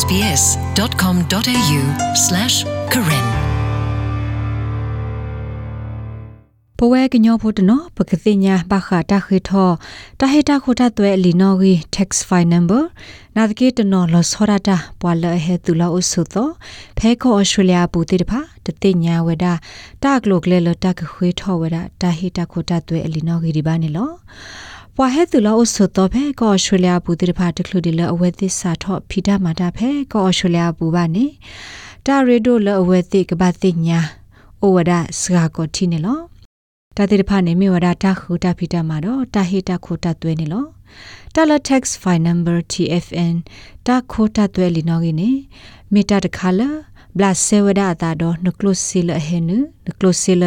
sbs.com.au/karen ပဝဲကညောဖို့တနော်ပကတိညာဘခတာခိထောတဟေတာခိုတာတွဲလီနော်ဂီ tax file number နာဒကေတနော်လဆောရတာပွာလဟဲတူလာအဆုသောဖဲခေါ်ဩစတြေးလျဘူတိတဖာတတိညာဝဒတာကလုကလေလတာကခွေထောဝဒတာဟေတာခိုတာတွဲလီနော်ဂီဒီပါနေလော ပွာဟဲတူလာအဆုသောဖဲခေါ်ဩစတြေးလျဘူတိတဖာတကလူဒီလအဝဲသစ္စာထောဖီတာမာတာဖဲခေါ်ဩစတြေးလျဘူပါနေတာရေဒိုလအဝဲသိကဘာတိညာဩဝဒစကာကိုတီနေလောတာတိတဖာနေမြဝဒတာခူတာဖီတာမှာတော့တာဟေတာခိုတာတွဲနေလောတာလ tax file number TFN တာခိုတာတွဲလီနော်ကြီးနေမီတာတခါလာဘလဆေဝဒတာတော့နကလုစီလဟဲနနကလုစီလ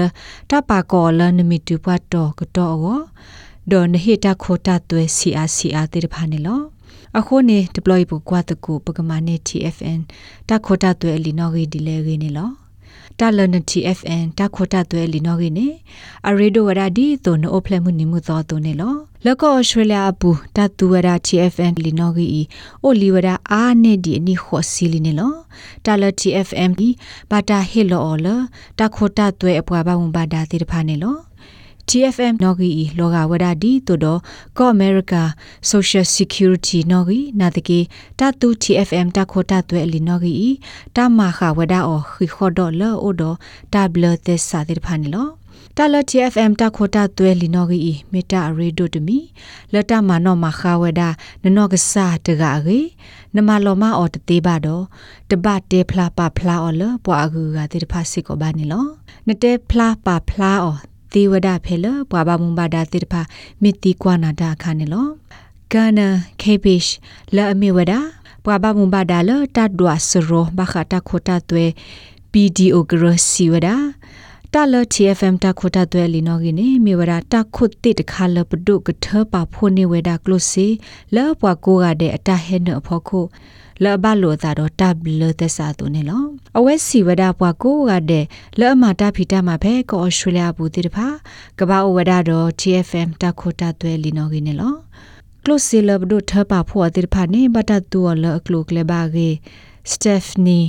တာပါကောလနမီတူပတ်တော့ကတော့အော ဒေါ်နဟေတာခိုတာတွဲ CRCR တိတဖာနေလောအခုနေ deploy ပုကွာတကူပကမာနေ TFN တာခိုတာတွဲလီနော်ကြီးဒီလေကြီးနေလောတာလန TFN တာခိုတာတွဲလီနော်ကြီးနေအရေဒိုဝရဒီတိုနိုအဖလက်မှုနိမှုသောတုန်နေလောလကောဩစတြေးလျအပူတတူဝရ TFN လီနော်ကြီးအိုလီဝရအာနေဒီအနိခောစီလီနေလောတာလ TFM ဒီဘာတာဟီလောအော်လတာခိုတာတွဲအပွားပါဝန်ဘာဒါတိတဖာနေလော TFM နော်ဂီလောကဝဒဒီတိုတော့ကောအမေရိက Social Security နော်ဂီနာတကေတတူ TFM တခိုတာတွဲအလီနော်ဂီတမခဝဒအောခိခောဒေါ်လောအိုဒတဘလသက်စာတိဖာနီလောတာလ TFM တခိုတာတွဲလီနော်ဂီမေတာရေဒိုတမီလတမနောမခဝဒနနောကစားတကရေနမလောမအော်တသေးပါတော့တပတ်တေဖလာပါဖလာအော်လပွားအကူကတိတဖာစစ်ကိုပါနီလောနတဲဖလာပါဖလာအော် သေဝဒဖဲလပွာဘာမုံဘာဒါတိတဖာမိတိကွာနာဒါခါနေလောကနာကေဘစ်လာအမီဝဒပွာဘာမုံဘာဒါလတတ်ဒွာစရောဘခတာခိုတာတွဲ PDO ဂရစီဝဒါ တာလ TFM တာခိုတာတွဲလီနော်ဂီနေမေဝရာတာခုတ်တိတခါလပဒုကထပါဖိုနေဝဒါကလုစီလောပွားကိုကတဲ့အတဟဲနဖို့ခုလဘလိုသာတော့တဘလသက်စာတုန်နေလောအဝဲစီဝဒပွားကိုကတဲ့လောအမတာဖီတာမှာဖဲကောဩစတြေးလျဘူးတိတဖာကဘာဝဒတော့ TFM တခိုတာတွဲလီနော်ဂီနေလောကလုစီလဘဒုထပါဖို့တိတဖာနေဘတတူလအကလုကလေဘာဂေစတက်ဖနီ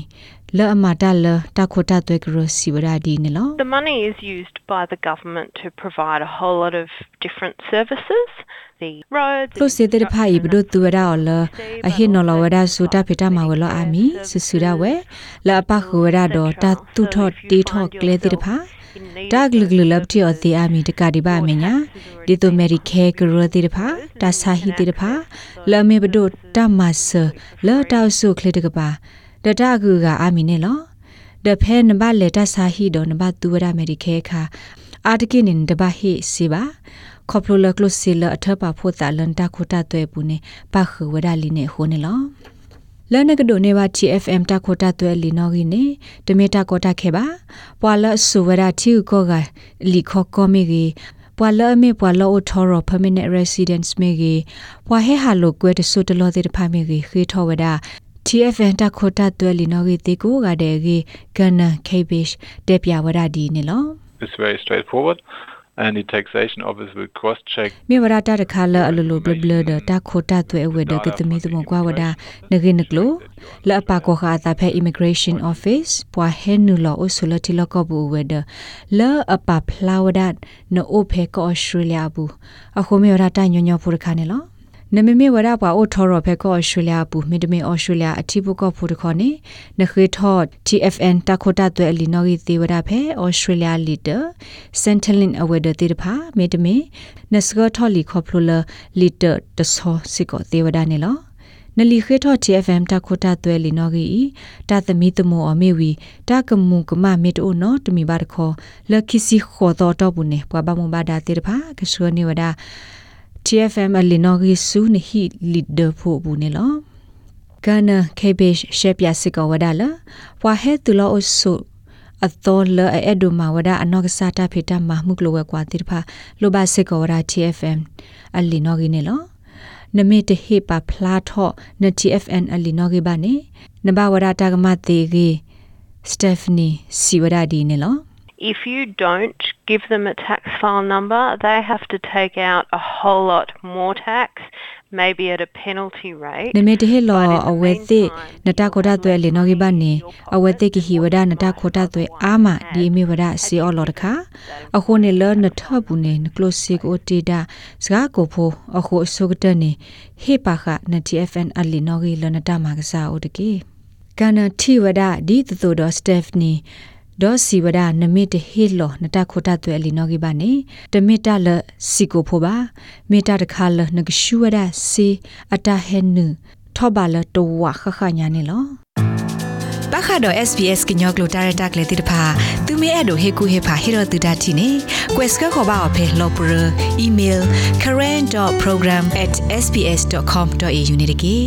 လအမတာလတခိုတာတွဲကရစီဝဒဒီနေလော The money is used by the government to provide a whole lot of different services. The roads လို့စေတဲ့ဖိုင်ဘဒုတူရအော်လအဟိနော်လဝဒဆူတာဖိတာမဝလအာမီဆူဆူရဝဲလအပခဝရတော့တတူထော့တီထော့ကလေတဲ့ဖာဒါဂလဂလလပ်တီအတီအာမီတကဒီပါမညာဒီတိုမေရီခဲကရတဲ့ဖာတာဆာဟီတဲ့ဖာလမေဘဒုတမဆလောတောက်ဆုခလေတကပါ ဒတာကူကအာမီနေလောဒဖဲနဘလေတဆာဟီဒိုနဘတူဝရမေရီခဲခါအာတကိနင်ဒဘဟိစီပါခေါပလိုလကလုစီလအထပါဖို့တာလန်တာခိုတာတွဲဘူးနေပါခဝဒါလီနေဟိုနေလောလနကဒိုနေပါ TFM တာခိုတာတွဲလီနော်ဂီနေတမီတာကောတာခဲပါပွာလဆူဝဒါတီကိုကလီခောကောမီဂီပွာလအမေပွာလောထောရ permanent residence မေဂီပွာဟဲဟာလိုကွဲတဆုတလောတဲ့ဖာမေဂီခေထောဝဒါ TFN တခိုတာတွဲလီနော်ဂီတေကိုကတဲ့ဂီကနကေဘစ်တက်ပြဝဒါဒီနေလော It's very straightforward. and the taxation office will cross check မြေဝရတာတခါလအလိုလိုဘလဘလဒတာခိုတာတွဲအဝဒကတမီသမကွာဝဒနဂိနကလိုလအပကောခါတာဖဲ immigration office ပွာဟဲနူလောအဆူလတီလကဘူဝဒလအပဖလာဝဒနိုအိုဖေကောဩစတြေးလျဘူးအခုမြေဝရတာညညဖူရခါနေလော နမမေဝရပါအိုထော်ရဖဲကောဩစတြေးလျပူမီဒမီဩစတြေးလျအတိပုကောဖူတခေါနေနခေထော့ TFN တခိုတာတွဲအလီနော်ဂီသေးဝရဖဲဩစတြေးလျလီတာစန်တလင်အဝဲဒတေတဖာမီဒမီနစကထော်လီခေါဖလိုလာလီတာတဆောစီကောသေးဝဒနေလောနလီခေထော့ TFM တခိုတာတွဲလီနော်ဂီတာသမီတမောအမေဝီတာကမုကမမေတိုနော်တမီပါတခေါ်လခိစီခေါ်တော့တော့ဘူးနေပွားပါမဘာဒါတေတဖာကဆွနေဝဒါ TFM အလီနော်ဂီဆူနဟီလီဒဖို့ဘူးနေလောကနာကေဘေရှရှေပြစစ်ကဝဒါလာဝါဟဲတူလောအဆုအသောလအဲ့ဒိုမာဝဒအနောက်ကစားတာဖေတာမမှုကလောဝကွာတိဖာလိုဘာစစ်ကဝဒါ TFM အလီနော်ဂီနေလောနမေတဟေပါဖလာထော့န TFN အလီနော်ဂီဘာနေနဘဝဒတာကမတေဂီစတက်ဖနီစီဝဒါဒီနေလော If you don't give them a tax file number, they have to take out a whole lot more tax, maybe at a penalty rate. နမေတဟေလောအဝဲသိနတခိုတာသွဲလေနော်ဂိဘနေအဝဲသိကဟီဝဒနတခိုတာသွဲအာမဒီမီဝဒစီအော်လောတခါအခုနေလနထဘူးနေကလိုစီကိုတီတာစကားကိုဖိုအခုအစုကတနေဟေပါခန TFN အလီနော်ဂိလနတမကစားဦးတကေကနတီဝဒဒီတတူတော့စတက်ဖနီ ဒေါ်စီဝဒနမိတဟေလောနတခိုတာသွဲအလီနော်ဂိပါနေတမီတာလစီကိုဖိုပါမေတာတခါလနကရှူဝဒစီအတာဟဲနုထောပါလတောဝခခညာနေလောပခါတော့ SBS ကညောကလိုတာရတက်လေတိတဖာသူမဲအဲ့တို့ဟေကူဟေဖာဟေရတူဒတ်တီနေ quest ကခေါ်ပါအဖေလောပရ email current.program@sbs.com.au နေတကေ